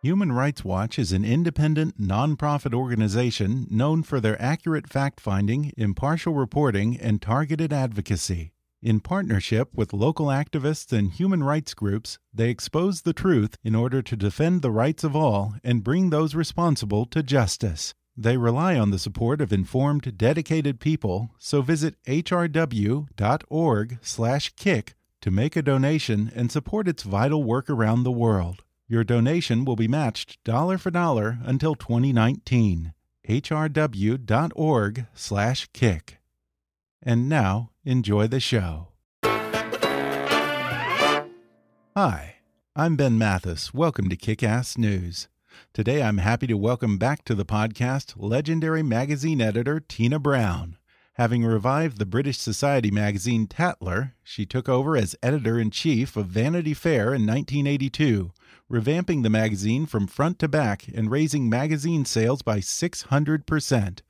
Human Rights Watch is an independent, nonprofit organization known for their accurate fact finding, impartial reporting, and targeted advocacy. In partnership with local activists and human rights groups, they expose the truth in order to defend the rights of all and bring those responsible to justice. They rely on the support of informed, dedicated people, so visit hrw.org/kick to make a donation and support its vital work around the world. Your donation will be matched dollar for dollar until 2019. hrw.org/kick. And now, enjoy the show. Hi, I'm Ben Mathis. Welcome to Kick Ass News. Today I'm happy to welcome back to the podcast legendary magazine editor Tina Brown. Having revived the British Society magazine Tatler, she took over as editor in chief of Vanity Fair in 1982 revamping the magazine from front to back and raising magazine sales by 600%.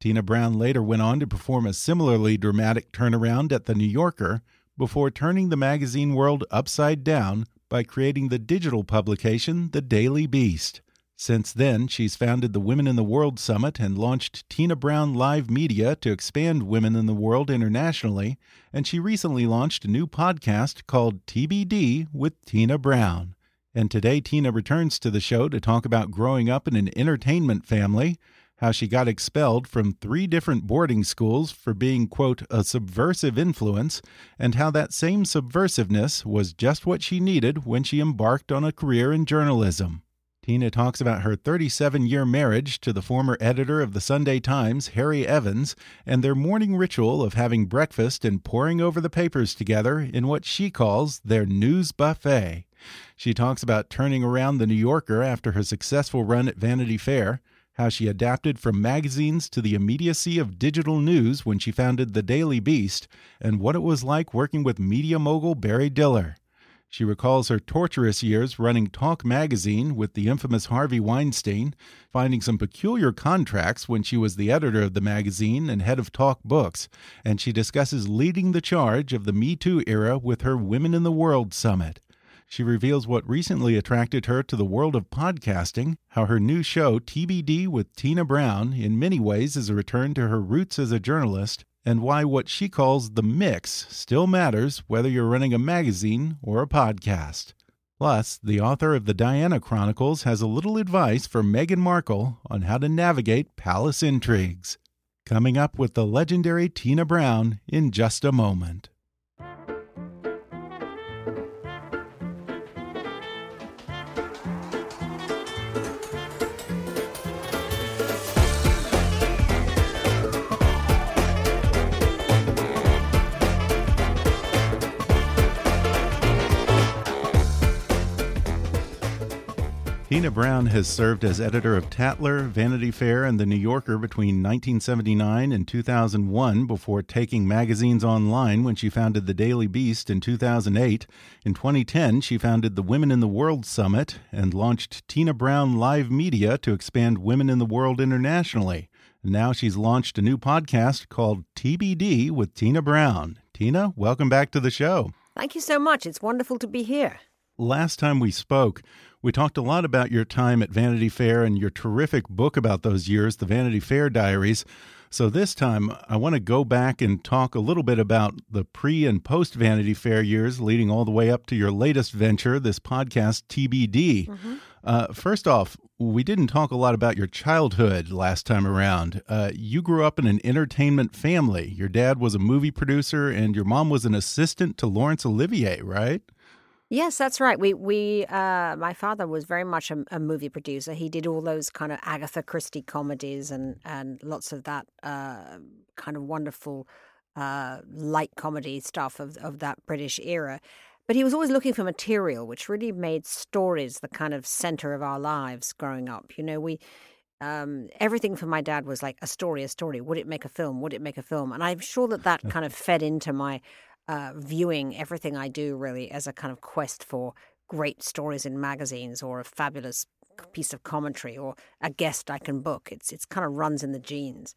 Tina Brown later went on to perform a similarly dramatic turnaround at The New Yorker before turning the magazine world upside down by creating the digital publication The Daily Beast. Since then, she's founded the Women in the World Summit and launched Tina Brown Live Media to expand women in the world internationally. And she recently launched a new podcast called TBD with Tina Brown. And today, Tina returns to the show to talk about growing up in an entertainment family, how she got expelled from three different boarding schools for being, quote, a subversive influence, and how that same subversiveness was just what she needed when she embarked on a career in journalism. Tina talks about her 37 year marriage to the former editor of the Sunday Times, Harry Evans, and their morning ritual of having breakfast and poring over the papers together in what she calls their news buffet. She talks about turning around the New Yorker after her successful run at Vanity Fair, how she adapted from magazines to the immediacy of digital news when she founded the Daily Beast, and what it was like working with media mogul Barry Diller. She recalls her torturous years running Talk magazine with the infamous Harvey Weinstein, finding some peculiar contracts when she was the editor of the magazine and head of Talk Books, and she discusses leading the charge of the Me Too era with her Women in the World Summit. She reveals what recently attracted her to the world of podcasting, how her new show, TBD with Tina Brown, in many ways is a return to her roots as a journalist, and why what she calls the mix still matters whether you're running a magazine or a podcast. Plus, the author of the Diana Chronicles has a little advice for Meghan Markle on how to navigate palace intrigues. Coming up with the legendary Tina Brown in just a moment. Tina Brown has served as editor of Tatler, Vanity Fair, and The New Yorker between 1979 and 2001 before taking magazines online when she founded The Daily Beast in 2008. In 2010, she founded the Women in the World Summit and launched Tina Brown Live Media to expand women in the world internationally. Now she's launched a new podcast called TBD with Tina Brown. Tina, welcome back to the show. Thank you so much. It's wonderful to be here. Last time we spoke, we talked a lot about your time at Vanity Fair and your terrific book about those years, the Vanity Fair Diaries. So this time, I want to go back and talk a little bit about the pre and post Vanity Fair years, leading all the way up to your latest venture, this podcast, TBD. Mm -hmm. uh, first off, we didn't talk a lot about your childhood last time around. Uh, you grew up in an entertainment family. Your dad was a movie producer, and your mom was an assistant to Laurence Olivier, right? Yes, that's right. We we uh, my father was very much a, a, movie producer. He did all those kind of Agatha Christie comedies and and lots of that uh, kind of wonderful uh, light comedy stuff of of that British era. But he was always looking for material, which really made stories the kind of center of our lives growing up. You know, we um, everything for my dad was like a story, a story. Would it make a film? Would it make a film? And I'm sure that that kind of fed into my uh, viewing everything I do really as a kind of quest for great stories in magazines or a fabulous piece of commentary or a guest I can book. It's it's kind of runs in the genes.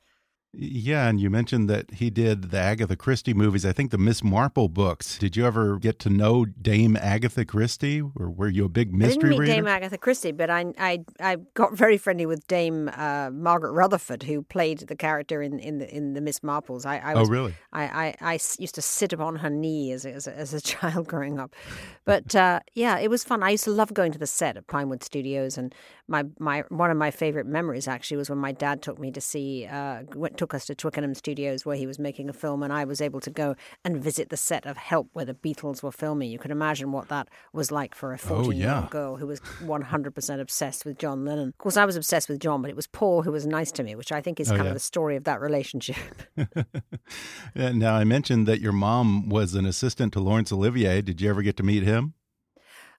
Yeah, and you mentioned that he did the Agatha Christie movies. I think the Miss Marple books. Did you ever get to know Dame Agatha Christie, or were you a big mystery I didn't meet reader? Dame Agatha Christie, but I I I got very friendly with Dame uh, Margaret Rutherford, who played the character in in the in the Miss Marples. I, I oh, was, oh, really? I, I, I used to sit upon her knee as a, as a, as a child growing up, but uh, yeah, it was fun. I used to love going to the set at Pinewood Studios, and my my one of my favorite memories actually was when my dad took me to see uh, went, took us to Twickenham Studios where he was making a film, and I was able to go and visit the set of Help where the Beatles were filming. You can imagine what that was like for a 14 year old girl who was 100% obsessed with John Lennon. Of course, I was obsessed with John, but it was Paul who was nice to me, which I think is oh, kind yeah. of the story of that relationship. now, I mentioned that your mom was an assistant to Laurence Olivier. Did you ever get to meet him?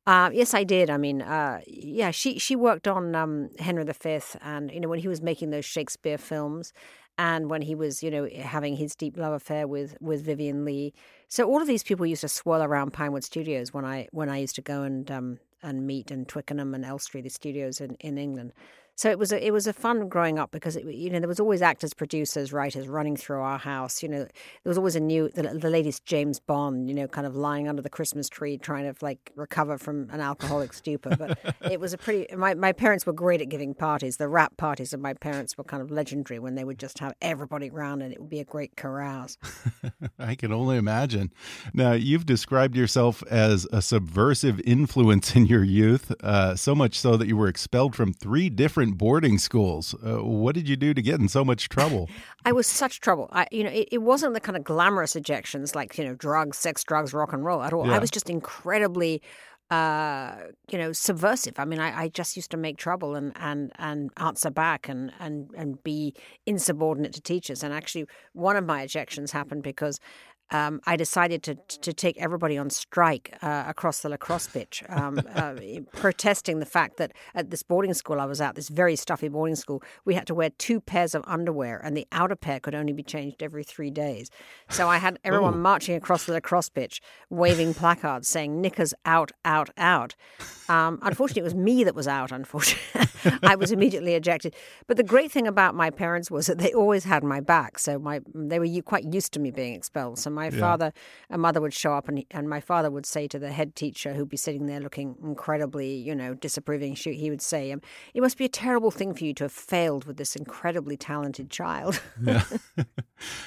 Uh, yes, I did. I mean, uh, yeah, she she worked on um, Henry V, and you know when he was making those Shakespeare films, and when he was, you know, having his deep love affair with with Vivien Leigh. So all of these people used to swirl around Pinewood Studios when I when I used to go and um, and meet in Twickenham and Elstree, the studios in, in England. So it was a, it was a fun growing up because it, you know there was always actors, producers, writers running through our house. You know there was always a new the, the latest James Bond. You know, kind of lying under the Christmas tree trying to like recover from an alcoholic stupor. But it was a pretty. My my parents were great at giving parties. The wrap parties of my parents were kind of legendary when they would just have everybody around and it would be a great carouse. I can only imagine. Now you've described yourself as a subversive influence in your youth, uh, so much so that you were expelled from three different different boarding schools. Uh, what did you do to get in so much trouble? I was such trouble. I, you know, it, it, wasn't the kind of glamorous ejections like you know drugs, sex, drugs, rock and roll at all. Yeah. I was just incredibly uh, you know, subversive. I mean, I, I, just used to make trouble and, and, and answer back and, and, and be insubordinate to teachers. And actually, one of my ejections happened because um, I decided to to take everybody on strike uh, across the lacrosse pitch, um, uh, protesting the fact that at this boarding school I was at, this very stuffy boarding school, we had to wear two pairs of underwear, and the outer pair could only be changed every three days. So I had everyone marching across the lacrosse pitch, waving placards saying "knickers out, out, out." Um, unfortunately, it was me that was out. Unfortunately, I was immediately ejected. But the great thing about my parents was that they always had my back, so my they were quite used to me being expelled. So my yeah. father and mother would show up, and and my father would say to the head teacher, who'd be sitting there looking incredibly, you know, disapproving, he would say, um, "It must be a terrible thing for you to have failed with this incredibly talented child." yeah.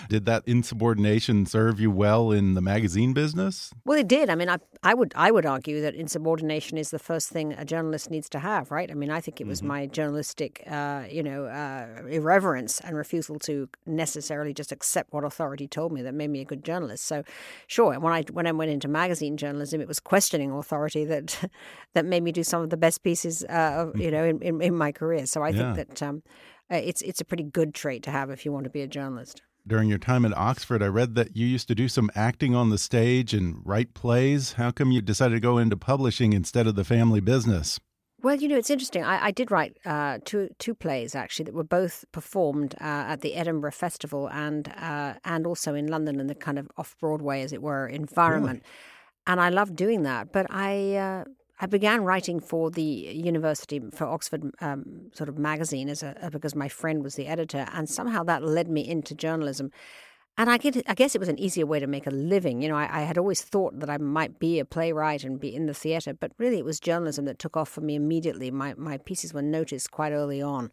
did that insubordination serve you well in the magazine business? Well, it did. I mean, I I would I would argue that insubordination is the first thing a journalist needs to have, right? I mean, I think it was mm-hmm. my journalistic, uh, you know, uh, irreverence and refusal to necessarily just accept what authority told me that made me a good journalist journalist. So, sure, when I when I went into magazine journalism, it was questioning authority that that made me do some of the best pieces, uh, you know, in, in, in, my career. So I yeah. think that um, uh, it's it's a pretty good trait to have if you want to be a journalist. During your time at Oxford, I read that you used to do some acting on the stage and write plays. How come you decided to go into publishing instead of the family business? Well, you know, it's interesting. I, I did write uh, two two plays actually that were both performed uh, at the Edinburgh Festival and uh, and also in London in the kind of off Broadway, as it were, environment. Really? And I loved doing that. But I uh, I began writing for the university for Oxford um, sort of magazine as a because my friend was the editor, and somehow that led me into journalism. And I, get, I guess it was an easier way to make a living. You know, I, I, had always thought that I might be a playwright and be in the theatre, but really it was journalism that took off for me immediately. My, my pieces were noticed quite early on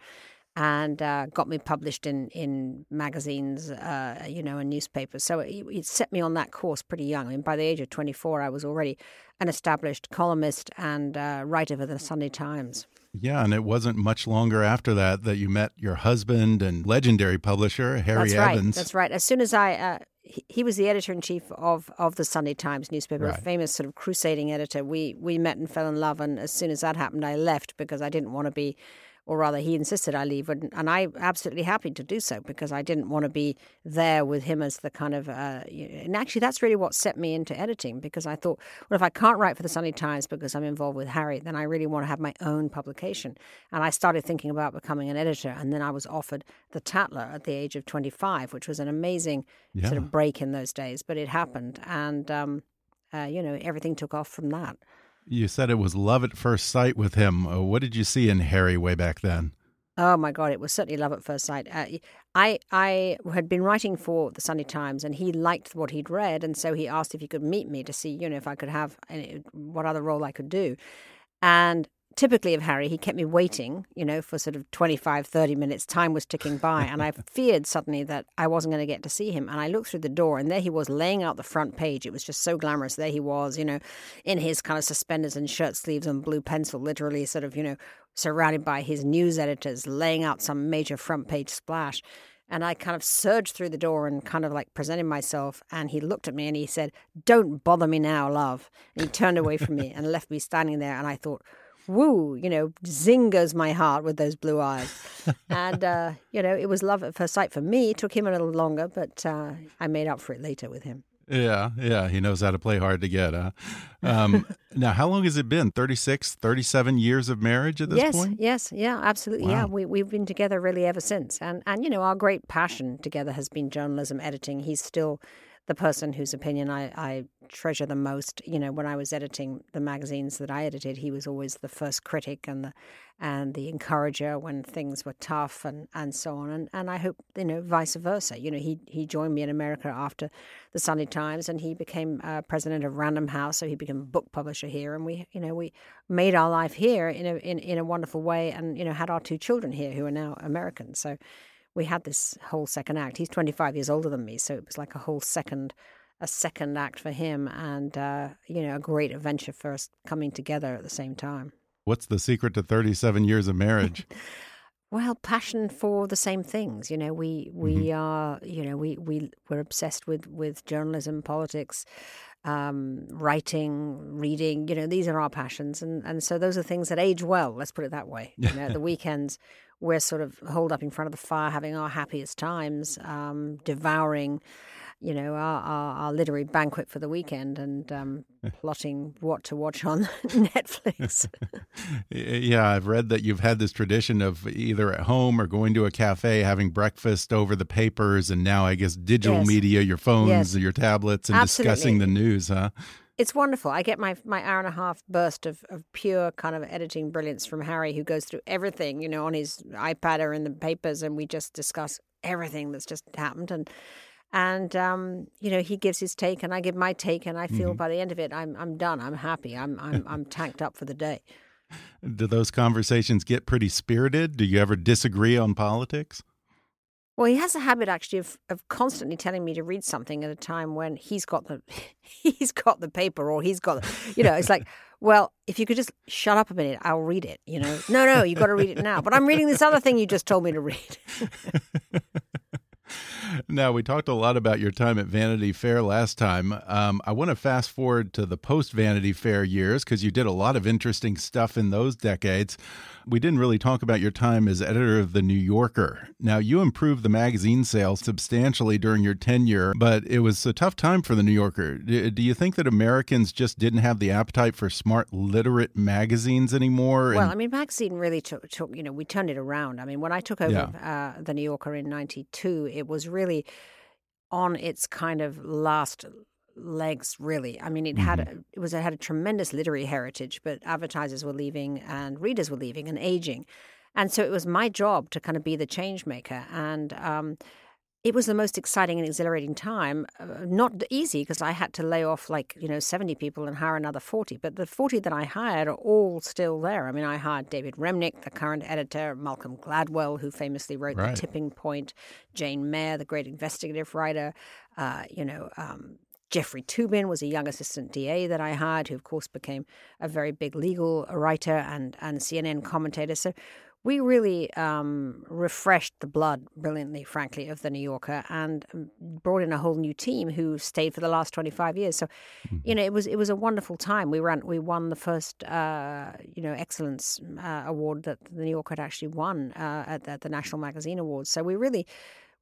and uh, got me published in, in magazines, uh, you know, and newspapers. So it, it, set me on that course pretty young. I mean, by the age of 24, I was already an established columnist and uh, writer for the Sunday Times. Yeah, and it wasn't much longer after that that you met your husband and legendary publisher Harry That's Evans. Right. That's right. As soon as I uh, he, he was the editor in chief of, of the Sunday Times newspaper, Right. a famous sort of crusading editor. We we met and fell in love, and as soon as that happened, I left because I didn't want to be, or rather, he insisted I leave, and, and I absolutely happy to do so because I didn't want to be there with him as the kind of. Uh, and actually, that's really what set me into editing because I thought, well, if I can't write for the Sunday Times because I'm involved with Harry, then I really want to have my own publication. And I started thinking about becoming an editor, and then I was offered the Tatler at the age of 25, which was an amazing Yeah. sort of break in those days, but it happened, and um, uh, you know everything took off from that. You said it was love at first sight with him. Uh, what did you see in Harry way back then? Oh my God, it was certainly love at first sight. Uh, I I had been writing for the Sunday Times, and he liked what he'd read, and so he asked if he could meet me to see, you know, if I could have any, what other role I could do. And typically of Harry, he kept me waiting, you know, for sort of 25, 30 minutes. Time was ticking by, and I feared suddenly that I wasn't going to get to see him. And I looked through the door, and there he was laying out the front page. It was just so glamorous. There he was, you know, in his kind of suspenders and shirt sleeves and blue pencil, literally sort of, you know, surrounded by his news editors, laying out some major front page splash. And I kind of surged through the door and kind of like presented myself. And he looked at me and he said, Don't bother me now, love. And he turned away from me and left me standing there. And I thought, Woo, you know, zingers my heart with those blue eyes. and, uh, you know, it was love at first sight for me. It took him a little longer, but uh, I made up for it later with him. Yeah, yeah, he knows how to play hard to get, huh? Um, now, how long has it been? 36, 37 years of marriage at this yes, point? yes, yes, yeah, absolutely. Yeah, we we've been together really ever since, and and you know our great passion together has been journalism, editing. He's still the person whose opinion I, I treasure the most. You know, when I was editing the magazines that I edited, he was always the first critic and the and the encourager when things were tough and, and so on. And and I hope you know vice versa. You know, he he joined me in America after the Sunday Times, and he became uh, president of Random House, so he became a book publisher here, and we you know we made our life here in a in, in a wonderful way, and you know had our two children here who are now American. So we had this whole second act. He's 25 years older than me, so it was like a whole second, a second act for him, and uh, you know, a great adventure for us coming together at the same time. What's the secret to 37 years of marriage? Well, passion for the same things. You know, we we are, you know, we we we're obsessed with with journalism, politics, um, writing, reading. You know, these are our passions, and and so those are things that age well. Let's put it that way. You know, at the weekends we're sort of holed up in front of the fire, having our happiest times, um, devouring. You know, our, our, our literary banquet for the weekend and um, plotting what to watch on Netflix. yeah, I've read that you've had this tradition of either at home or going to a cafe, having breakfast over the papers, and now I guess digital Yes. media, your phones, Yes. your tablets, and discussing the news, huh? It's wonderful. I get my my hour and a half burst of, of pure kind of editing brilliance from Harry, who goes through everything, you know, on his iPad or in the papers, and we just discuss everything that's just happened. And and um, you know, he gives his take, and I give my take, and I feel by the end of it, I'm I'm done. I'm happy. I'm I'm I'm tanked up for the day. Do those conversations get pretty spirited? Do you ever disagree on politics? Well, he has a habit actually of, of constantly telling me to read something at a time when he's got the he's got the paper or he's got the, you know it's like well if you could just shut up a minute I'll read it you know no no you got to read it now but I'm reading this other thing you just told me to read Now, we talked a lot about your time at Vanity Fair last time. Um, I want to fast forward to the post Vanity Fair years because you did a lot of interesting stuff in those decades. We didn't really talk about your time as editor of The New Yorker. Now, you improved the magazine sales substantially during your tenure, but it was a tough time for The New Yorker. Do you think that Americans just didn't have the appetite for smart, literate magazines anymore? well I mean magazine really took took you know we turned it around I mean when I took over uh, the New Yorker in '92 it was really on its kind of last legs really i mean it had a, it was it had a tremendous literary heritage but advertisers were leaving and readers were leaving and aging and so it was my job to kind of be the change maker and um, it was the most exciting and exhilarating time. Uh, not easy because I had to lay off like, you know, 70 people and hire another 40. But the 40 that I hired are all still there. I mean, I hired David Remnick, the current editor, Malcolm Gladwell, who famously wrote Right. The Tipping Point, Jane Mayer, the great investigative writer, uh, you know, um, Jeffrey Toobin was a young assistant DA that I hired, who of course became a very big legal writer and, and CNN commentator. So we really um, refreshed the blood brilliantly, frankly, of the New Yorker, and um, brought in a whole new team who stayed for the last twenty five years. So, mm-hmm. you know, it was it was a wonderful time. We ran we won the first uh, you know excellence uh, award that the New Yorker had actually won uh, at, at the National Magazine Awards. So we really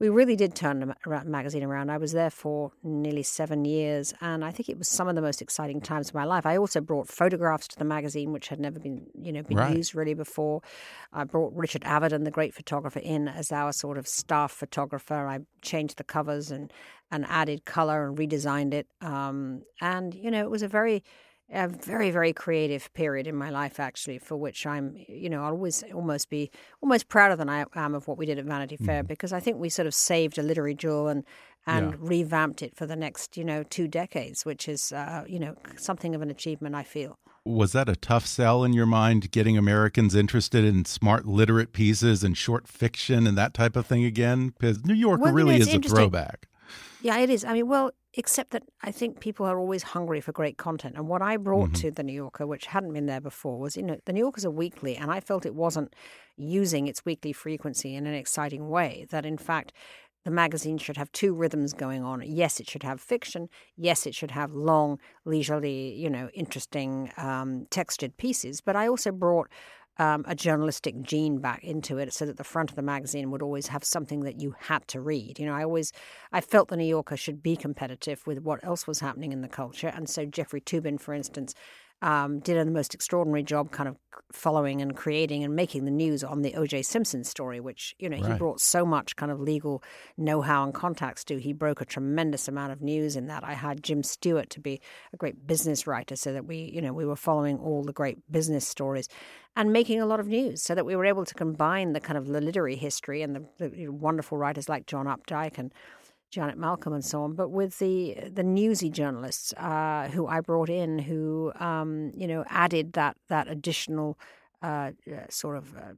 we really did turn the magazine around. I was there for nearly seven years, and I think it was some of the most exciting times of my life. I also brought photographs to the magazine, which had never been, you know, been right. used really before. I brought Richard Avedon, the great photographer, in as our sort of staff photographer. I changed the covers and and added color and redesigned it. Um, and you know, it was a very a very very creative period in my life actually for which i'm you know i'll always almost be almost prouder than i am of what we did at vanity fair mm. because i think we sort of saved a literary jewel and and yeah. revamped it for the next you know two decades which is uh, you know something of an achievement i feel was that a tough sell in your mind getting americans interested in smart literate pieces and short fiction and that type of thing again because new york well, really you know, is a throwback yeah it is i mean well except that I think people are always hungry for great content. And what I brought mm-hmm. to the New Yorker, which hadn't been there before, was you know the New Yorker's a weekly, and I felt it wasn't using its weekly frequency in an exciting way. That in fact. The magazine should have two rhythms going on. Yes, it should have fiction. Yes, it should have long, leisurely, you know, interesting, um, textured pieces. But I also brought um, a journalistic gene back into it so that the front of the magazine would always have something that you had to read. You know, I always I felt the New Yorker should be competitive with what else was happening in the culture, and so Jeffrey Toobin, for instance, um, did a most extraordinary job kind of following and creating and making the news on the O.J. Simpson story, which, you know, right. he brought so much kind of legal know how and contacts to. He broke a tremendous amount of news in that. I had Jim Stewart to be a great business writer so that we, you know, we were following all the great business stories and making a lot of news so that we were able to combine the kind of the literary history and the, the wonderful writers like John Updike and Janet Malcolm and so on, but with the the newsy journalists uh, who I brought in, who um, you know added that that additional uh, uh sort of. Uh,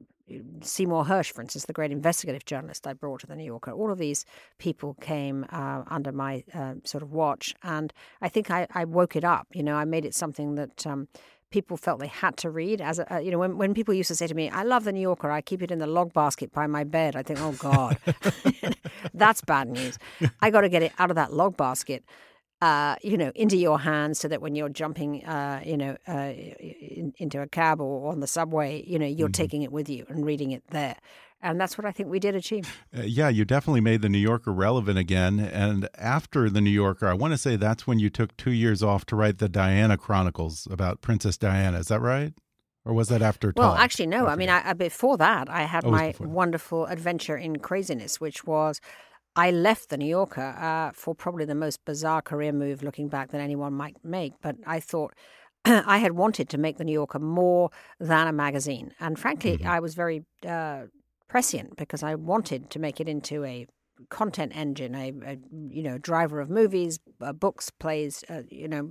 Seymour Hersh, for instance, the great investigative journalist I brought to the New Yorker, all of these people came uh, under my uh, sort of watch, and I think I, I, woke it up. You know, I made it something that um, people felt they had to read. As a, you know, when, when people used to say to me, "I love the New Yorker. I keep it in the log basket by my bed," I think, "Oh God, that's bad news. I got to get it out of that log basket." Uh, you know, into your hands so that when you're jumping, uh, you know, uh, in, into a cab or on the subway, you know, you're mm-hmm. taking it with you and reading it there and that's what I think we did achieve. Uh, yeah, you definitely made the New Yorker relevant again. And after the New Yorker, I want to say that's when you took two years off to write the Diana Chronicles about Princess Diana. Is that right? Or was that after? Well, actually, no. I, I mean, I, before that, I had oh, my wonderful adventure in craziness, which was I left the New Yorker uh, for probably the most bizarre career move looking back than anyone might make. But I thought I had wanted to make the New Yorker more than a magazine. And frankly, mm -hmm. I was very uh, prescient because I wanted to make it into a content engine, a, a you know driver of movies, uh, books, plays, uh, you know,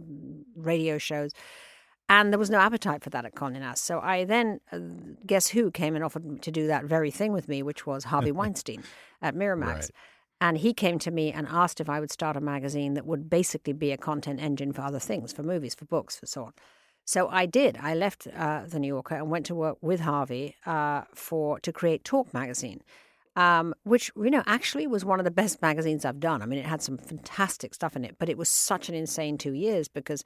radio shows. And there was no appetite for that at Condé Nast. So I then, uh, guess who came and offered to do that very thing with me, which was Harvey Weinstein at Miramax. Right. And he came to me and asked if I would start a magazine that would basically be a content engine for other things, for movies, for books, for so on. So I did. I left uh, the New Yorker and went to work with Harvey uh, for to create Talk magazine, um, which you know actually was one of the best magazines I've done. I mean, it had some fantastic stuff in it, but it was such an insane two years because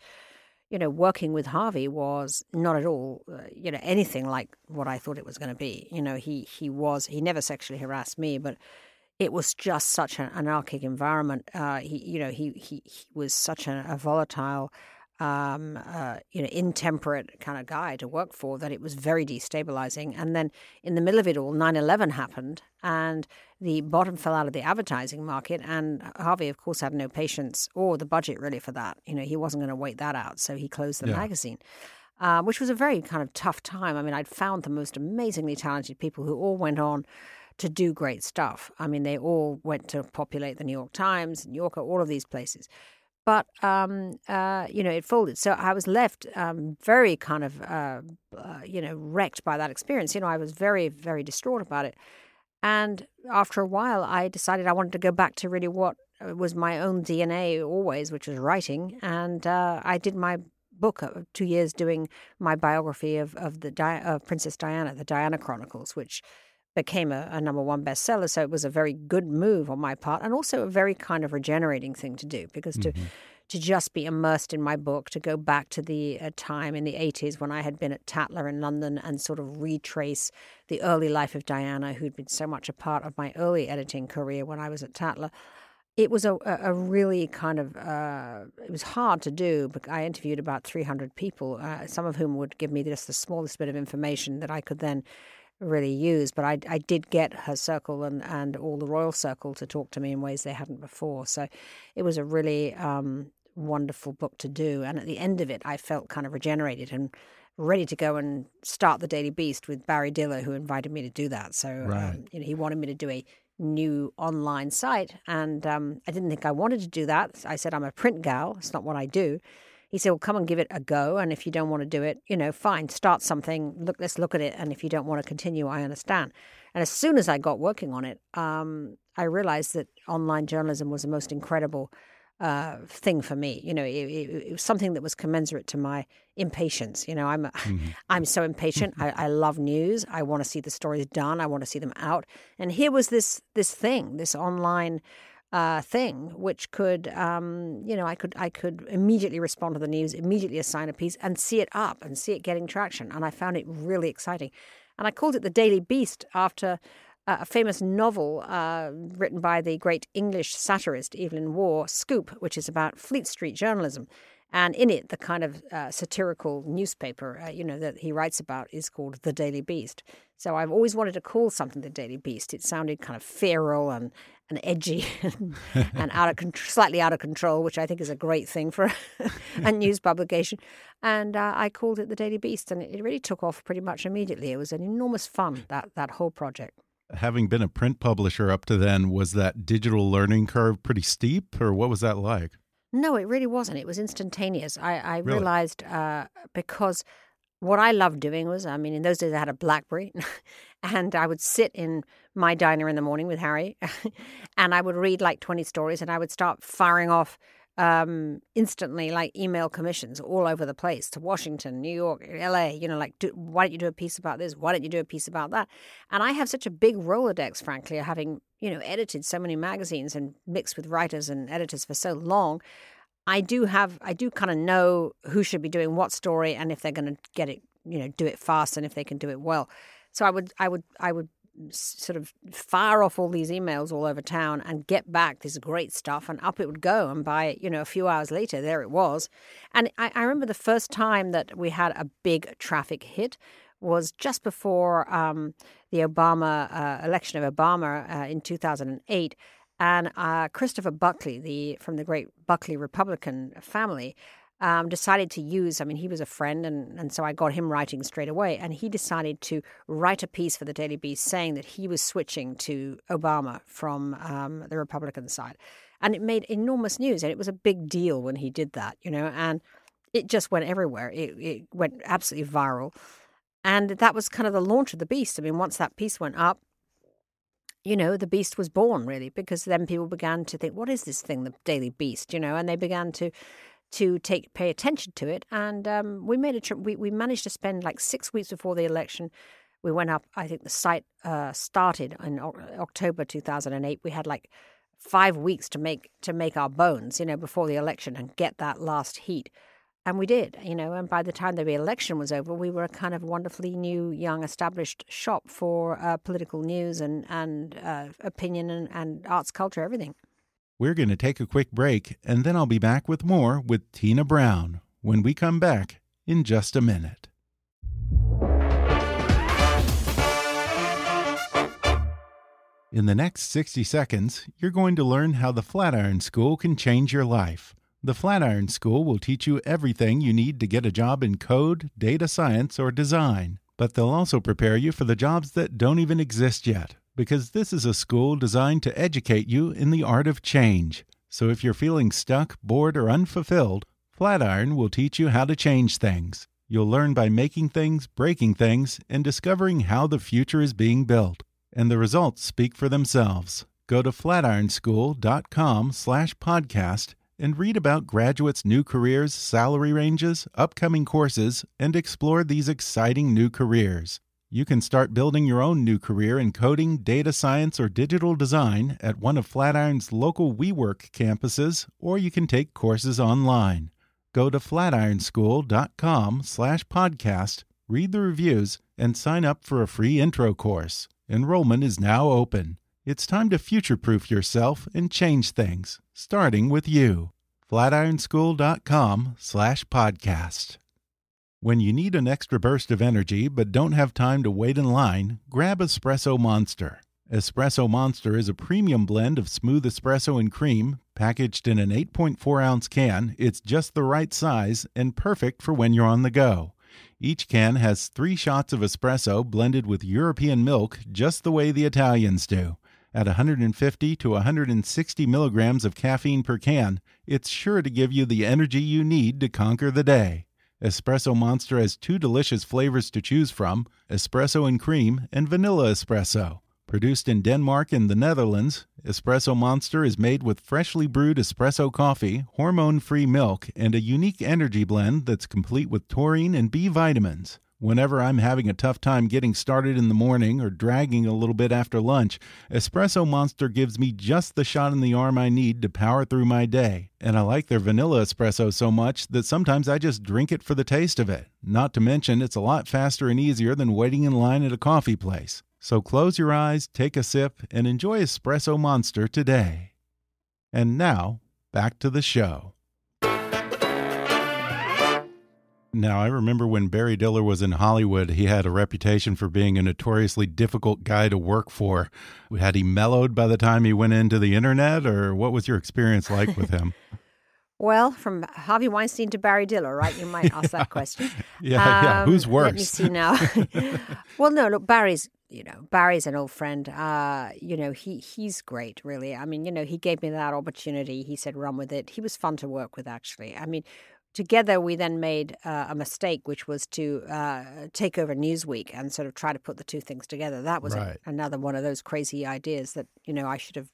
you know working with Harvey was not at all uh, you know anything like what I thought it was going to be. You know, he he was he never sexually harassed me, but it was just such an anarchic environment. Uh, he, you know, he, he, he was such a, a volatile um, uh, you know, intemperate kind of guy to work for that it was very destabilizing. And then in the middle of it all, 9 11 happened and the bottom fell out of the advertising market. And Harvey, of course, had no patience or the budget really for that. You know, he wasn't going to wait that out. So he closed the yeah. magazine. Uh, which was a very kind of tough time. I mean, I'd found the most amazingly talented people who all went on to do great stuff. I mean, they all went to populate the New York Times, New Yorker, all of these places but um, uh, you know it folded. So I was left um, very kind of uh, uh, you know wrecked by that experience. You know, I was very very distraught about it. And after a while, I decided I wanted to go back to really what uh, was my own DNA always, which was writing. And uh, I did my book, two years doing my biography of of the Di- of Princess Diana, the Diana Chronicles, which became a, a, number one bestseller. So it was a very good move on my part, and also a very kind of regenerating thing to do because to mm-hmm. to just be immersed in my book, to go back to the uh, time in the eighties when I had been at Tatler in London and sort of retrace the early life of Diana, who'd been so much a part of my early editing career when I was at Tatler it was a, a really kind of uh, it was hard to do but i interviewed about 300 people uh, some of whom would give me just the smallest bit of information that i could then really use but i, I did get her circle and, and all the royal circle to talk to me in ways they hadn't before so it was a really um, wonderful book to do and at the end of it i felt kind of regenerated and ready to go and start the daily beast with barry diller who invited me to do that so right. um, you know, he wanted me to do a new online site. And um, I didn't think I wanted to do that. I said, I'm a print gal. It's not what I do. He said, Well, come and give it a go. And if you don't want to do it, you know, fine, start something. Look, let's look at it. And if you don't want to continue, I understand. And as soon as I got working on it, um, I realized that online journalism was the most incredible uh, thing for me. You know, it, it, it, was something that was commensurate to my impatience. You know, I'm mm-hmm. I'm so impatient. I, I love news. I want to see the stories done. I want to see them out. And here was this this thing, this online uh, thing, which could, um, you know, I could I could immediately respond to the news, immediately assign a piece, and see it up and see it getting traction. And I found it really exciting. And I called it the Daily Beast after a famous novel uh, written by the great English satirist Evelyn Waugh, Scoop, which is about Fleet Street journalism. And in it, the kind of uh, satirical newspaper, uh, you know, that he writes about is called The Daily Beast. So I've always wanted to call something The Daily Beast. It sounded kind of feral and, and edgy and, out of con- slightly out of control, which I think is a great thing for a news publication. And uh, I called it The Daily Beast, and it really took off pretty much immediately. It was an enormous fun, that, that whole project having been a print publisher up to then, was that digital learning curve pretty steep, or what was that like? No, it really wasn't. It was instantaneous. I, I really? realized uh, because what I loved doing was, I mean, in those days I had a BlackBerry, and I would sit in my diner in the morning with Harry, and I would read like 20 stories, and I would start firing off um, instantly like email commissions all over the place to Washington, New York, LA, you know, like, do, why don't you do a piece about this? Why don't you do a piece about that? And I have such a big Rolodex, frankly, having, you know, edited so many magazines and mixed with writers and editors for so long. I do have, I do kind of know who should be doing what story and if they're going to get it, you know, do it fast and if they can do it well. So I would, I would, I would sort of fire off all these emails all over town and get back this great stuff and up it would go and by you know a few hours later there it was. And i, I remember the first time that we had a big traffic hit was just before um, the obama uh, election of obama uh, in 2008 and uh, christopher buckley the from the great buckley republican family um, decided to use, I mean, he was a friend, and, and so I got him writing straight away. And he decided to write a piece for the Daily Beast saying that he was switching to Obama from um, the Republican side. And it made enormous news. And it was a big deal when he did that, you know, and it just went everywhere. It, it went absolutely viral. And that was kind of the launch of the Beast. I mean, once that piece went up, you know, the beast was born really, because then people began to think, what is this thing, the Daily Beast, you know, and they began to to take pay attention to it. And um, we made a trip. We we managed to spend like six weeks before the election. We went up. I think the site uh, started in October 2008. We had like five weeks to make to make our bones, you know, before the election and get that last heat. And we did, you know, and by the time the election was over, we were a kind of wonderfully new, young, established shop for uh, political news and, and uh, opinion and, and arts, culture, everything. We're going to take a quick break, and then I'll be back with more with Tina Brown when we come back in just a minute. In the next 60 seconds, you're going to learn how the Flatiron School can change your life. The Flatiron School will teach you everything you need to get a job in code, data science, or design. But they'll also prepare you for the jobs that don't even exist yet because this is a school designed to educate you in the art of change. So if you're feeling stuck, bored, or unfulfilled, Flatiron will teach you how to change things. You'll learn by making things, breaking things, and discovering how the future is being built. And the results speak for themselves. Go to flatironschool.com slash podcast and read about graduates' new careers, salary ranges, upcoming courses, and explore these exciting new careers. You can start building your own new career in coding, data science, or digital design at one of Flatiron's local WeWork campuses, or you can take courses online. Go to flatironschool.com/podcast, read the reviews, and sign up for a free intro course. Enrollment is now open. It's time to future-proof yourself and change things, starting with you. flatironschool.com/podcast. When you need an extra burst of energy but don't have time to wait in line, grab Espresso Monster. Espresso Monster is a premium blend of smooth espresso and cream, packaged in an 8.4 ounce can. It's just the right size and perfect for when you're on the go. Each can has three shots of espresso blended with European milk, just the way the Italians do. At 150 to 160 milligrams of caffeine per can, it's sure to give you the energy you need to conquer the day. Espresso Monster has two delicious flavors to choose from espresso and cream and vanilla espresso. Produced in Denmark and the Netherlands, Espresso Monster is made with freshly brewed espresso coffee, hormone free milk, and a unique energy blend that's complete with taurine and B vitamins. Whenever I'm having a tough time getting started in the morning or dragging a little bit after lunch, Espresso Monster gives me just the shot in the arm I need to power through my day. And I like their vanilla espresso so much that sometimes I just drink it for the taste of it. Not to mention, it's a lot faster and easier than waiting in line at a coffee place. So close your eyes, take a sip, and enjoy Espresso Monster today. And now, back to the show. Now, I remember when Barry Diller was in Hollywood, he had a reputation for being a notoriously difficult guy to work for. Had he mellowed by the time he went into the internet, or what was your experience like with him? Well, from Harvey Weinstein to Barry Diller, right? You might ask that question. yeah, um, yeah. Who's worse? Let me see now. well, no, look, Barry's, you know, Barry's an old friend. Uh, you know, he he's great, really. I mean, you know, he gave me that opportunity. He said, run with it. He was fun to work with, actually. I mean, together we then made uh, a mistake which was to uh, take over newsweek and sort of try to put the two things together that was right. a, another one of those crazy ideas that you know i should have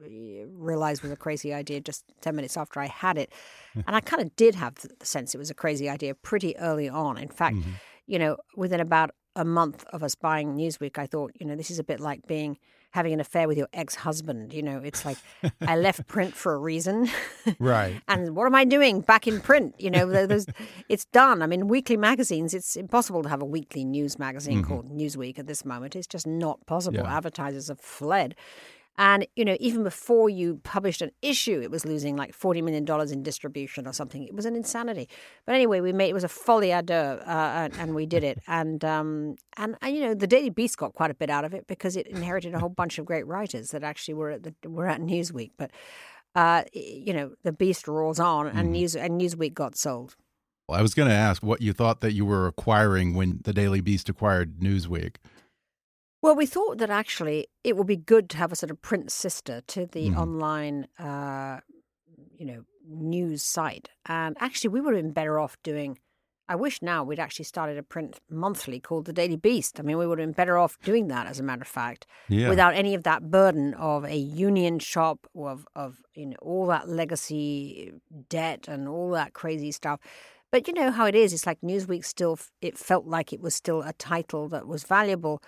uh, realized was a crazy idea just 10 minutes after i had it and i kind of did have the sense it was a crazy idea pretty early on in fact mm-hmm. you know within about a month of us buying newsweek i thought you know this is a bit like being having an affair with your ex-husband. You know, it's like I left print for a reason, right? and what am I doing back in print? You know, there's, it's done. I mean, weekly magazines. It's impossible to have a weekly news magazine mm-hmm. called Newsweek at this moment. It's just not possible. Yeah. Advertisers have fled. And, you know, even before you published an issue, it was losing like $40 million in distribution or something. It was an insanity. But anyway, we made, it was a folie à deux, uh, and we did it. And, um, and, and, you know, the Daily Beast got quite a bit out of it because it inherited a whole bunch of great writers that actually were at, the, were at Newsweek. But, uh, you know, the Beast rolls on and, mm. News, and Newsweek got sold. Well, I was going to ask what you thought that you were acquiring when the Daily Beast acquired Newsweek. Well, we thought that actually it would be good to have a sort of print sister to the mm. online, uh, you know, news site. And actually, we would have been better off doing. I wish now we'd actually started a print monthly called the Daily Beast. I mean, we would have been better off doing that, as a matter of fact, yeah. without any of that burden of a union shop, of of you know all that legacy debt and all that crazy stuff. But you know how it is. It's like Newsweek still. It felt like it was still a title that was valuable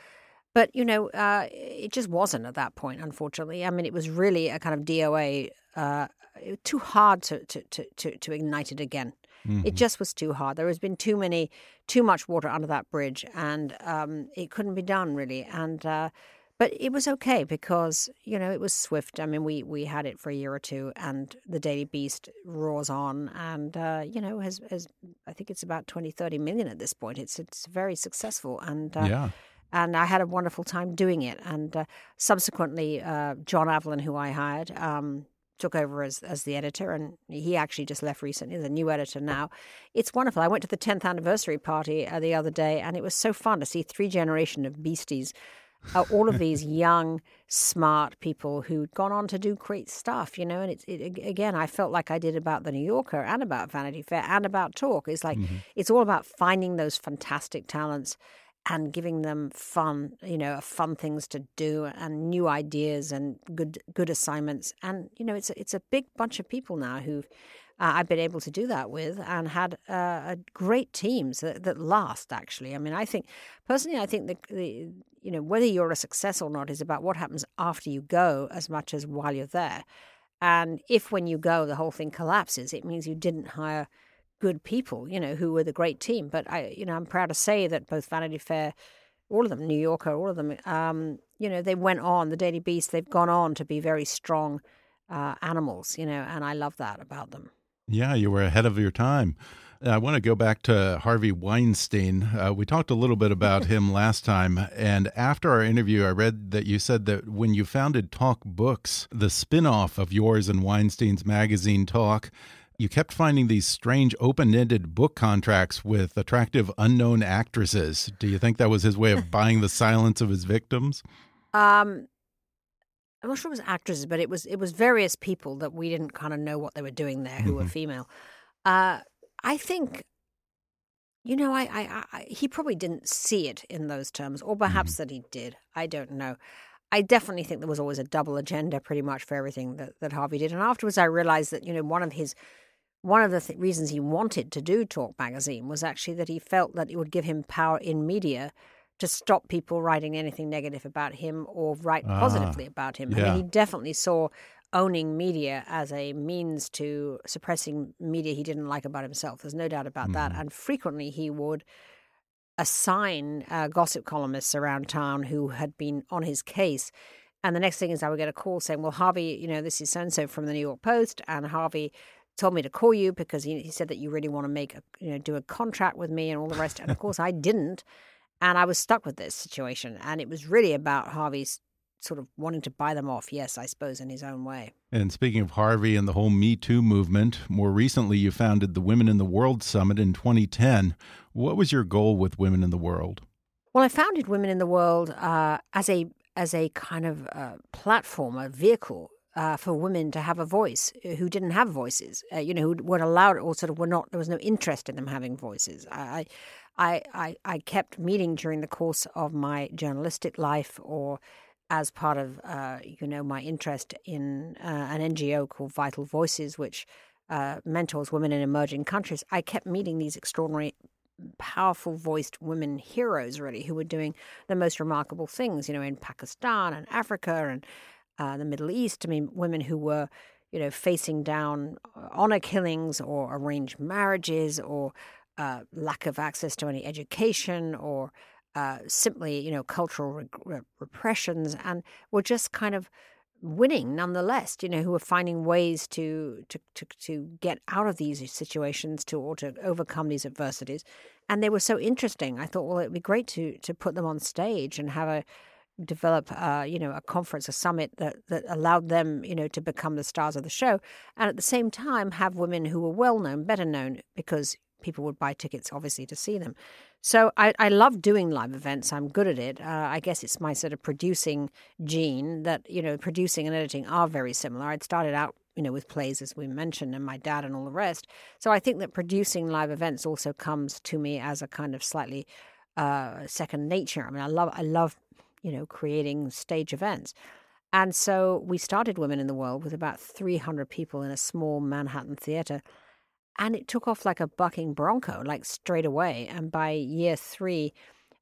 but, you know, uh, it just wasn't at that point, unfortunately. I mean, it was really a kind of DOA, uh, too hard to, to, to, to, ignite it again. Mm-hmm. It just was too hard. There has been too many, too much water under that bridge, and um, it couldn't be done really. And uh, but it was okay because you know it was swift. I mean, we we had it for a year or two, and the Daily Beast roars on, and uh, you know has has I think it's about 20, 30 million at this point. It's it's very successful, and uh, yeah and I had a wonderful time doing it. And uh, subsequently, uh, John Avlon, who I hired, um, took over as as the editor, and he actually just left recently. The new editor now. It's wonderful. I went to the 10th anniversary party uh, the other day, and it was so fun to see three generation of beasties. Uh, all of these young, smart people who'd gone on to do great stuff, you know. And it's it, again, I felt like I did about the New Yorker and about Vanity Fair and about Talk. It's like mm-hmm. it's all about finding those fantastic talents and giving them fun, you know, fun things to do and new ideas and good good assignments. And you know, it's a, it's a big bunch of people now who uh, I've been able to do that with and had uh, great teams that, that, last. Actually, I mean, I think personally, I think the, the you know whether you're a success or not is about what happens after you go as much as while you're there. And if when you go the whole thing collapses, it means you didn't hire good people, you know, who were the great team. But I, you know, I'm proud to say that both Vanity Fair, all of them, New Yorker, all of them, um, you know, they went on. The Daily Beast, they've gone on to be very strong uh, animals, you know, and I love that about them. Yeah, you were ahead of your time. I want to go back to Harvey Weinstein. Uh, we talked a little bit about him last time. And after our interview, I read that you said that when you founded Talk Books, the spin off of yours and Weinstein's magazine Talk, you kept finding these strange open-ended book contracts with attractive unknown actresses. Do you think that was his way of buying the silence of his victims? Um, I'm not sure it was actresses, but it was it was various people that we didn't kind of know what they were doing there who mm -hmm. were mm-hmm. female. Uh, I think, you know, I, I, I, he probably didn't see it in those terms, or perhaps mm -hmm. that he did. I don't know. I definitely think there was always a double agenda, pretty much for everything that that Harvey did. And afterwards, I realized that you know one of his one of the th- reasons he wanted to do Talk Magazine was actually that he felt that it would give him power in media to stop people writing anything negative about him or write ah, positively about him. Yeah. I mean, he definitely saw owning media as a means to suppressing media he didn't like about himself. There's no doubt about mm. that. Mm-hmm. And frequently he would assign uh, gossip columnists around town who had been on his case. And the next thing is I would get a call saying, well, Harvey, you know, this is so and so from the New York Post, and Harvey told me to call you because he, he said that you really want to make a, you know, do a contract with me and all the rest. And of course, I didn't. And I was stuck with this situation. And it was really about Harvey's sort of wanting to buy them off, yes, I suppose, in his own way. And speaking of Harvey and the whole Me Too movement, more recently you founded the Women in the World Summit in 2010. What was your goal with Women in the World? Well, I founded Women in the World uh, as a as a kind of uh, platform, a vehicle uh, for women to have a voice uh, who didn't have voices, uh, you know, who weren't allowed or sort of were not, there was no interest in them having voices. I, I, I, I kept meeting during the course of my journalistic life or as part of, uh, you know, my interest in uh, an NGO called Vital Voices, which uh, mentors women in emerging countries. I kept meeting these extraordinary powerful voiced women heroes really who were doing the most remarkable things you know in pakistan and africa and uh, the Middle East. I mean, women who were, you know, facing down uh, honor killings or arranged marriages or uh, lack of access to any education or uh, simply, you know, cultural re- repressions, and were just kind of winning nonetheless. You know, who were finding ways to to to, to get out of these situations to or to overcome these adversities, and they were so interesting. I thought, well, it'd be great to to put them on stage and have a develop, uh, you know, a conference, a summit that that allowed them, you know, to become the stars of the show, and at the same time have women who were well known, better known, because people would buy tickets, obviously, to see them. So I, I love doing live events. I'm good at it. Uh, I guess it's my sort of producing gene that you know, producing and editing are very similar. I'd started out you know, with plays, as we mentioned, and my dad and all the rest. So I think that producing live events also comes to me as a kind of slightly uh, second nature. I mean, I love, I love you know, creating stage events. And so we started Women in the World with about 300 people in a small Manhattan theater. And it took off like a bucking bronco, like straight away. And by year three,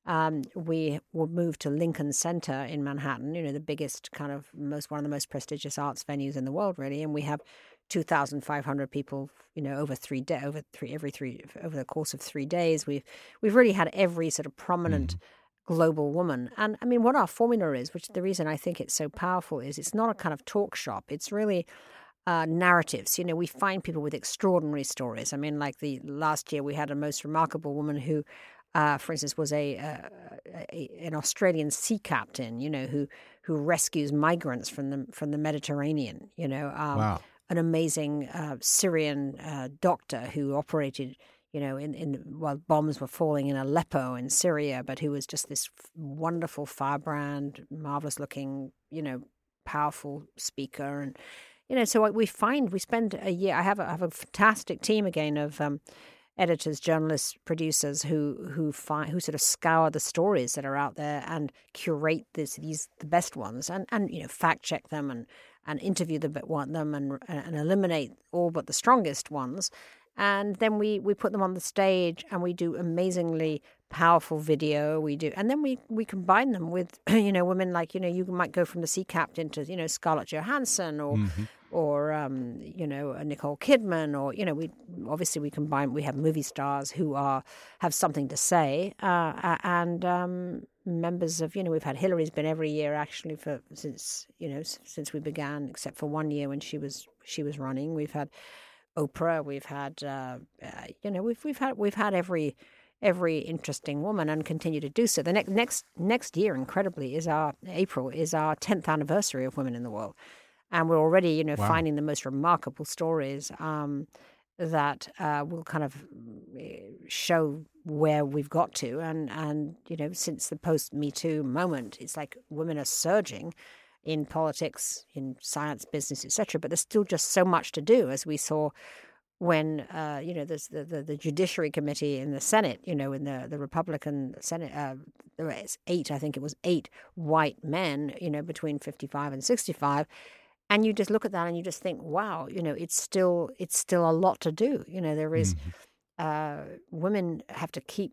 um, we would move to Lincoln Center in Manhattan, you know, the biggest kind of most, one of the most prestigious arts venues in the world, really. And we have 2,500 people, you know, over three day, over three, every three, over the course of three days. We've, we've really had every sort of prominent. Mm global woman. And I mean, what our formula is, which the reason I think it's so powerful is it's not a kind of talk shop. It's really uh, narratives. You know, we find people with extraordinary stories. I mean, like the last year we had a most remarkable woman who, uh, for instance, was a, uh, a, an Australian sea captain. You know, who who rescues migrants from the from the Mediterranean. You know, um, wow. an amazing uh, Syrian uh, doctor who operated you know, in, in while bombs were falling in Aleppo in Syria, but who was just this wonderful firebrand, marvelous looking, you know, powerful speaker, and you know, so we find we spend a year. I have a, I have a fantastic team again of um, editors, journalists, producers who who find who sort of scour the stories that are out there and curate this, these the best ones and and you know fact check them and and interview the one them and and eliminate all but the strongest ones. And then we, we put them on the stage and we do amazingly powerful video. We do, and then we, we combine them with, you know, women like, you know, you might go from the sea captain to, you know, Scarlett Johansson or mm-hmm or um, you know Nicole Kidman, or you know we obviously we combine we have movie stars who are have something to say, uh, and um, members of you know we've had Hillary's been every year actually for since you know since we began, except for one year when she was she was running. We've had Oprah, we've had uh, uh, you know we've we've had we've had every every interesting woman and continue to do so. The next next next year, incredibly, is our April is our tenth anniversary of Women in the World and we're already you know wow. finding the most remarkable stories um, that uh, will kind of eh, show where we've got to and and you know since the post me too moment it's like women are surging in politics in science business etc but there's still just so much to do as we saw when uh, you know there's the, the, the judiciary committee in the Senate, you know, in the the Republican Senate, uh, there was eight, I think it was eight white men, you know, between fifty five and sixty five, and you just look at that and you just think wow you know it's still it's still a lot to do you know there is, mm-hmm. uh, women have to keep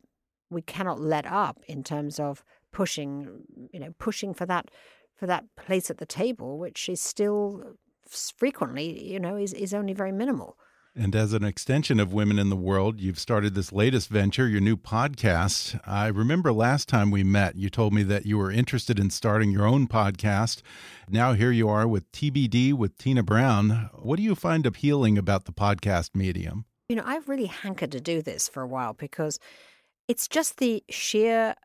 we cannot let up in terms of pushing you know pushing for that for that place at the table which is still frequently you know is, is only very minimal and as an extension of Women in the World, you've started this latest venture, your new podcast. I remember last time we met, you told me that you were interested in starting your own podcast. Now here you are with TBD with Tina Brown. What do you find appealing about the podcast medium? You know, I've really hankered to do this for a while because it's just the sheer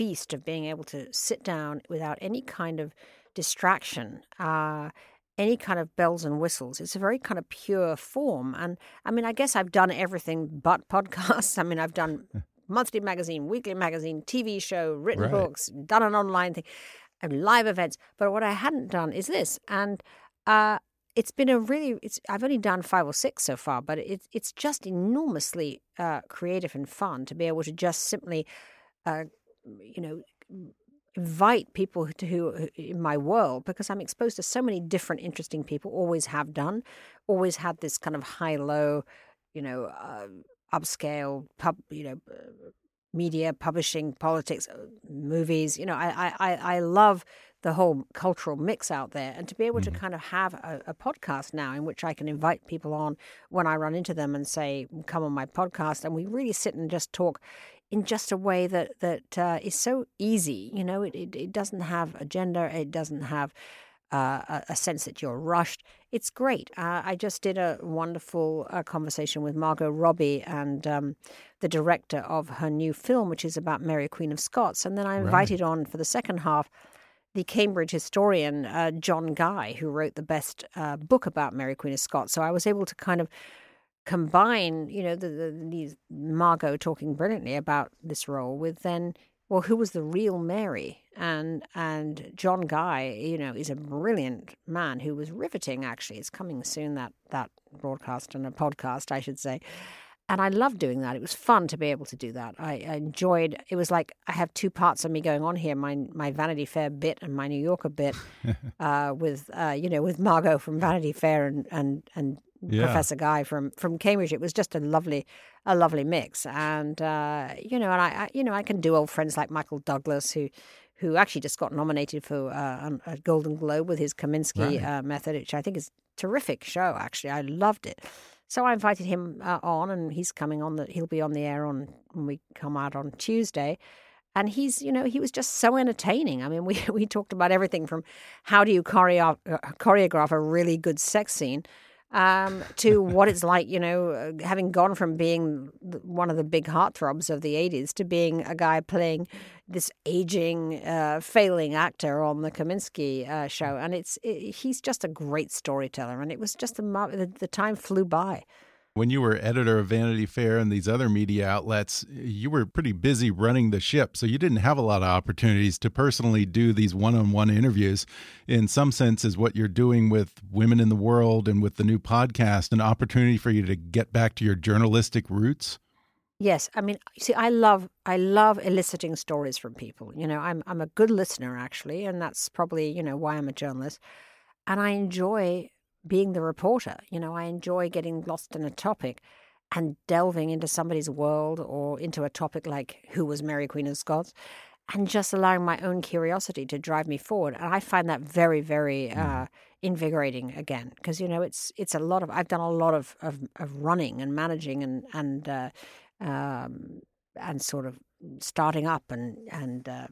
feast of being able to sit down without any kind of distraction. Uh, any kind of bells and whistles. It's a very kind of pure form. And I mean, I guess I've done everything but podcasts. I mean, I've done monthly magazine, weekly magazine, TV show, written right. books, done an online thing, and live events. But what I hadn't done is this. And uh, it's been a really it's I've only done five or six so far, but it's it's just enormously uh, creative and fun to be able to just simply, uh, you know, invite people to who in my world because I'm exposed to so many different interesting people. Always have done, always had this kind of high low, you know, uh, upscale pub, you know, media, publishing, politics, uh, movies. You know, I I I love the whole cultural mix out there and to be able mm-hmm. to kind of have a, a, podcast now in which I can invite people on when I run into them and say, come on my podcast. And we really sit and just talk in just a way that that uh, is so easy. You know, it, it, it doesn't have a gender. It doesn't have uh, a, a, sense that you're rushed. It's great. Uh, I just did a wonderful uh, conversation with Margot Robbie and um, the director of her new film, which is about Mary Queen of Scots. And then I invited right. on for the second half the Cambridge historian uh, John Guy, who wrote the best uh, book about Mary Queen of Scots. So I was able to kind of combine, you know, the, the, these Margot talking brilliantly about this role with then, well, who was the real Mary? And and John Guy, you know, is a brilliant man who was riveting. Actually, it's coming soon that that broadcast and a podcast, I should say. And I loved doing that. It was fun to be able to do that. I, I enjoyed. It was like I have two parts of me going on here: my my Vanity Fair bit and my New Yorker bit, uh, with uh, you know with Margot from Vanity Fair and and and yeah. Professor Guy from from Cambridge. It was just a lovely, a lovely mix, and uh, you know, and I, I, you know, I can do old friends like Michael Douglas, who who actually just got nominated for uh, a Golden Globe with his Kominsky right. uh, method, which I think is a terrific show. Actually, I loved it. So I invited him uh, on, and he's coming on. The he'll be on the air on when we come out on Tuesday. And he's, you know, he was just so entertaining. I mean, we we talked about everything from how do you choreo- uh, choreograph a really good sex scene um, to what it's like, you know, uh, having gone from being one of the big heartthrobs of the 80s to being a guy playing this aging, uh, failing actor on the Kominsky uh, show. And it's it, he's just a great storyteller. And it was just a, the, the time flew by. When you were editor of Vanity Fair and these other media outlets, you were pretty busy running the ship, so you didn't have a lot of opportunities to personally do these one-on-one interviews. In some sense, is what you're doing with Women in the World and with the new podcast an opportunity for you to get back to your journalistic roots? Yes, I mean, see, I love I love eliciting stories from people. You know, I'm I'm a good listener actually, and that's probably you know why I'm a journalist, and I enjoy being the reporter. You know, I enjoy getting lost in a topic and delving into somebody's world or into a topic like who was Mary Queen of Scots and just allowing my own curiosity to drive me forward. And I find that very, very uh, invigorating again because you know it's it's a lot of I've done a lot of of, of running and managing and and uh, um, and sort of starting up and and uh,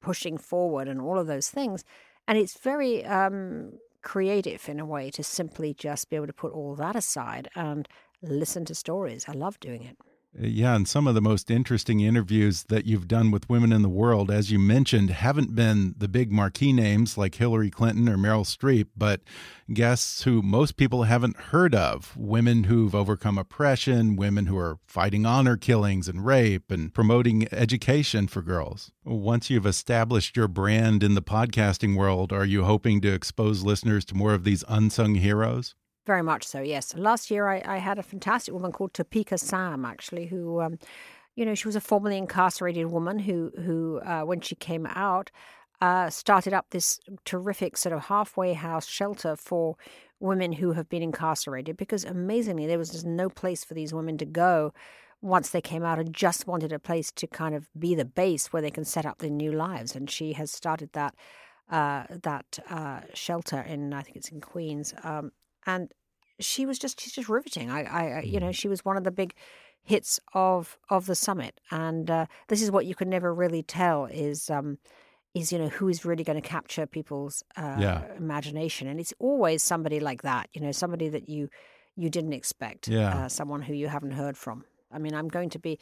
pushing forward and all of those things. And it's very um, creative in a way to simply just be able to put all that aside and listen to stories. I love doing it. Uh, yeah, and some of the most interesting interviews that you've done with women in the world, as you mentioned, haven't been the big marquee names like Hillary Clinton or Meryl Streep, but guests who most people haven't heard of. Women who've overcome oppression, women who are fighting honor killings and rape and promoting education for girls. Once you've established your brand in the podcasting world, are you hoping to expose listeners to more of these unsung heroes? Very much so, yes. Last year, I, I had a fantastic woman called Topeka Sam, actually, who, um, you know, she was a formerly incarcerated woman who, who uh, when she came out, uh, started up this terrific sort of halfway house shelter for women who have been incarcerated because amazingly, there was just no place for these women to go once they came out and just wanted a place to kind of be the base where they can set up their new lives. And she has started that. Uh, that uh, shelter in I think it's in Queens, um, and she was just she's just riveting. I, I you know, mm. she was one of the big hits of of the summit, and uh, this is what you can never really tell is. Um, is you know who is really going to capture people's uh, yeah. imagination, and it's always somebody like that. You know, somebody that you you didn't expect. Yeah. Uh, someone who you haven't heard from. I mean, I'm going to be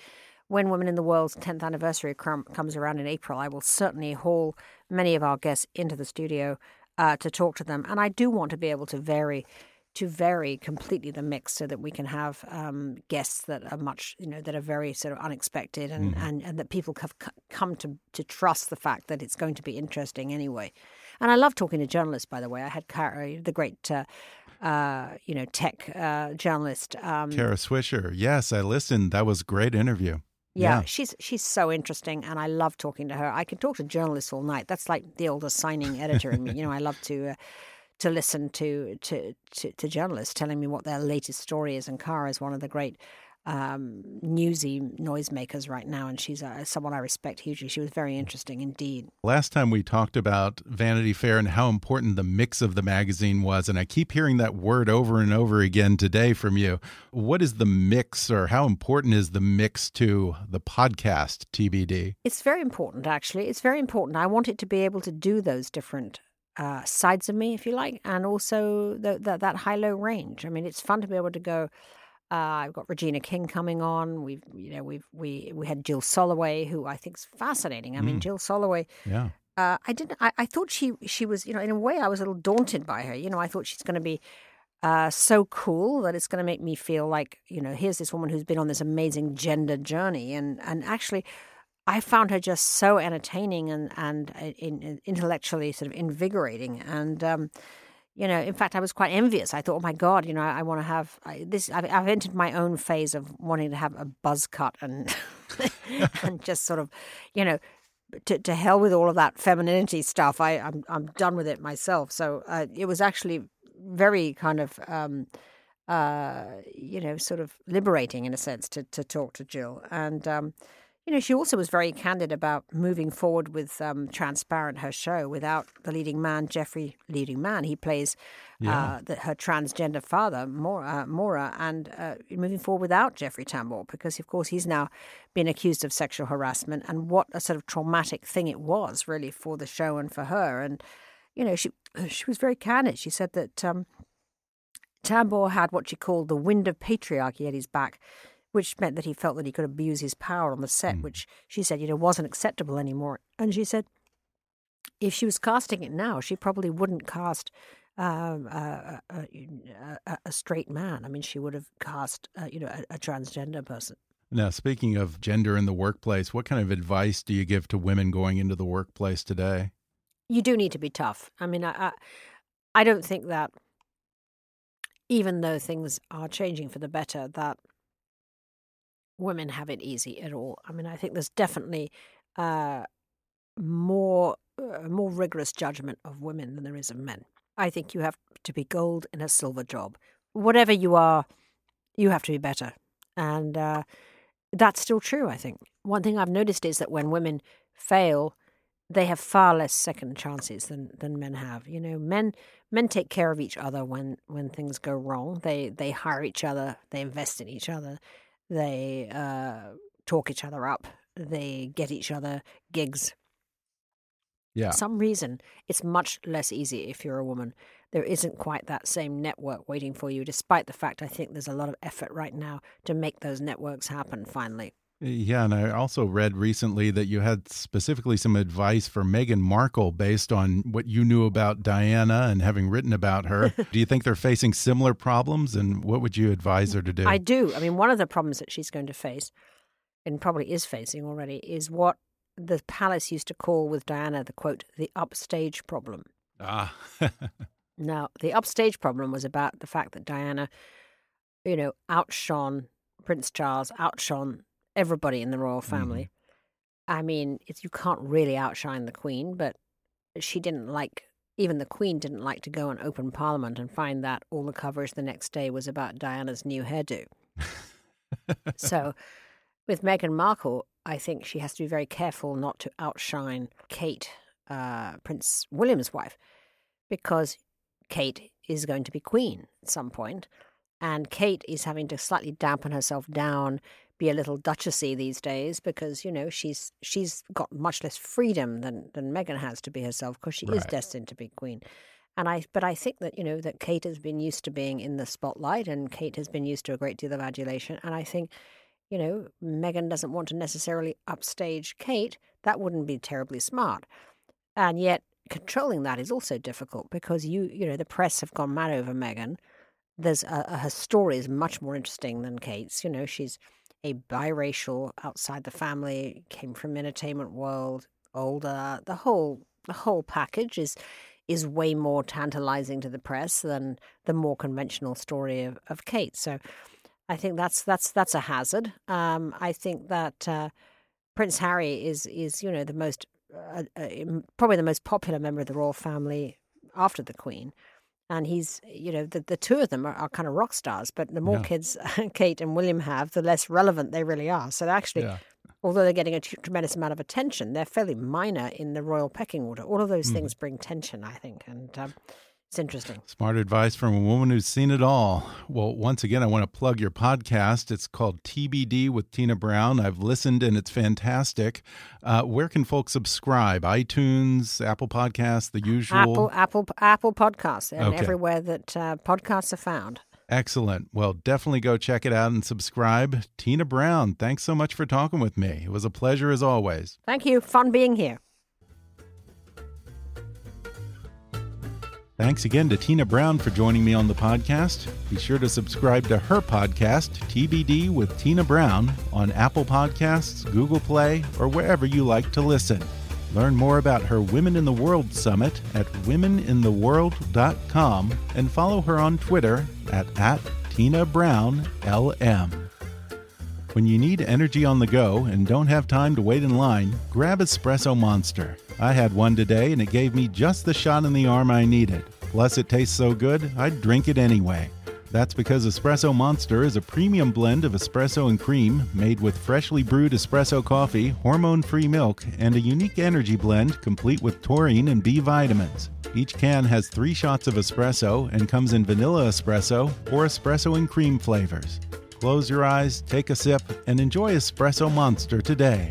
when Women in the World's 10th anniversary comes around in April. I will certainly haul many of our guests into the studio uh, to talk to them, and I do want to be able to vary to vary completely the mix so that we can have um, guests that are much, you know, that are very sort of unexpected and, mm. and, and that people have come to, to trust the fact that it's going to be interesting anyway. And I love talking to journalists, by the way. I had Kara, the great, uh, uh, you know, tech uh, journalist. Um, Kara Swisher. Yes, I listened. That was a great interview. Yeah, yeah, she's she's so interesting, and I love talking to her. I can talk to journalists all night. That's like the old assigning editor in me. You know, I love to uh, to listen to, to, to, to, journalists telling me what their latest story is. And Kara is one of the great um, newsy noisemakers right now, and she's uh, someone I respect hugely. She was very interesting indeed. Last time we talked about Vanity Fair and how important the mix of the magazine was, and I keep hearing that word over and over again today from you. What is the mix, or how important is the mix to the podcast TBD? It's very important, actually. It's very important. I want it to be able to do those different uh, sides of me, if you like, and also the, the, that high low range. I mean, it's fun to be able to go. Uh, I've got Regina King coming on. We've you know we've we we had Jill Soloway, who I think is fascinating. I mm. mean, Jill Soloway. Yeah. Uh, I didn't. I, I thought she she was you know in a way I was a little daunted by her. You know, I thought she's going to be uh, so cool that it's going to make me feel like you know here's this woman who's been on this amazing gender journey and and actually I found her just so entertaining and and uh, in, in, intellectually sort of invigorating. And um, you know, in fact, I was quite envious. I thought, oh my god, you know, I, I want to have I, this. I've, I've, entered my own phase of wanting to have a buzz cut and and just sort of, you know. To, to hell with all of that femininity stuff. I, I'm I'm done with it myself. So uh, it was actually very kind of um, uh, you know, sort of liberating in a sense to to talk to Jill. And um, you know, she also was very candid about moving forward with um, Transparent, her show, without the leading man, Jeffrey, leading man. He plays yeah. uh, the, her transgender father, Maura, uh, and uh, moving forward without Jeffrey Tambor, because, of course, he's now been accused of sexual harassment. And what a sort of traumatic thing it was, really, for the show and for her. And, you know, she, she was very candid. She said that um, Tambor had what she called the wind of patriarchy at his back which meant that he felt that he could abuse his power on the set, mm. which she said, you know, wasn't acceptable anymore. And she said, if she was casting it now, she probably wouldn't cast um, a, a, a, straight man. I mean, she would have cast, uh, you know, a, a, transgender person. Now, speaking of gender in the workplace, what kind of advice do you give to women going into the workplace today? You do need to be tough. I mean, I, I, I don't think that, even though things are changing for the better, that women have it easy at all. I mean, I think there's definitely uh, more uh, more rigorous judgment of women than there is of men. I think you have to be gold in a silver job. Whatever you are, you have to be better, and uh, that's still true. I think one thing I've noticed is that when women fail, they have far less second chances than than men have. You know, men men take care of each other when when things go wrong. They they hire each other. They invest in each other. They uh, talk each other up. They get each other gigs. Yeah. For some reason, it's much less easy if you're a woman. There isn't quite that same network waiting for you, despite the fact I think there's a lot of effort right now to make those networks happen finally. Yeah, and I also read recently that you had specifically some advice for Meghan Markle based on what you knew about Diana and having written about her. do you think they're facing similar problems, and what would you advise her to do? I do. I mean, one of the problems that she's going to face, and probably is facing already, is what the palace used to call with Diana the quote, the upstage problem. Ah. now, the upstage problem was about the fact that Diana, you know, outshone Prince Charles, outshone everybody in the royal family. Mm. I mean, it's, you can't really outshine the Queen, but she didn't like, even the Queen didn't like to go and open Parliament and find that all the coverage the next day was about Diana's new hairdo. so with Meghan Markle, I think she has to be very careful not to outshine Kate, uh, Prince William's wife, because Kate is going to be queen at some point, and Kate is having to slightly dampen herself down be a little duchessy these days because you know she's she's got much less freedom than than Meghan has to be herself because she right. is destined to be queen. And I, but I think that you know that Kate has been used to being in the spotlight, and Kate has been used to a great deal of adulation. And I think, you know, Meghan doesn't want to necessarily upstage Kate. That wouldn't be terribly smart. And yet, controlling that is also difficult because you, you know, the press have gone mad over Meghan. There's a, her story is much more interesting than Kate's. You know, she's a biracial outside the family, came from entertainment world, older. The whole the whole package is is way more tantalizing to the press than the more conventional story of, of Kate. So I think that's that's that's a hazard. Um, I think that uh, Prince Harry is is you know the most uh, uh, probably the most popular member of the royal family after the Queen and he's you know the, the two of them are, are kind of rock stars but the more yeah. kids kate and william have the less relevant they really are so actually yeah. although they're getting a t- tremendous amount of attention they're fairly minor in the royal pecking order all of those mm. things bring tension i think and um, it's interesting. Smart advice from a woman who's seen it all. Well, once again, I want to plug your podcast. It's called TBD with Tina Brown. I've listened and it's fantastic. Uh, where can folks subscribe? iTunes, Apple Podcasts, the usual. Apple, Apple, Apple Podcasts, and okay. everywhere that uh, podcasts are found. Excellent. Well, definitely go check it out and subscribe. Tina Brown, thanks so much for talking with me. It was a pleasure as always. Thank you. Fun being here. Thanks again to Tina Brown for joining me on the podcast. Be sure to subscribe to her podcast, TBD with Tina Brown, on Apple Podcasts, Google Play, or wherever you like to listen. Learn more about her Women in the World Summit at womenintheworld.com and follow her on Twitter at, at Tina Brown LM. When you need energy on the go and don't have time to wait in line, grab Espresso Monster. I had one today and it gave me just the shot in the arm I needed. Plus, it tastes so good, I'd drink it anyway. That's because Espresso Monster is a premium blend of espresso and cream made with freshly brewed espresso coffee, hormone free milk, and a unique energy blend complete with taurine and B vitamins. Each can has three shots of espresso and comes in vanilla espresso or espresso and cream flavors. Close your eyes, take a sip, and enjoy Espresso Monster today.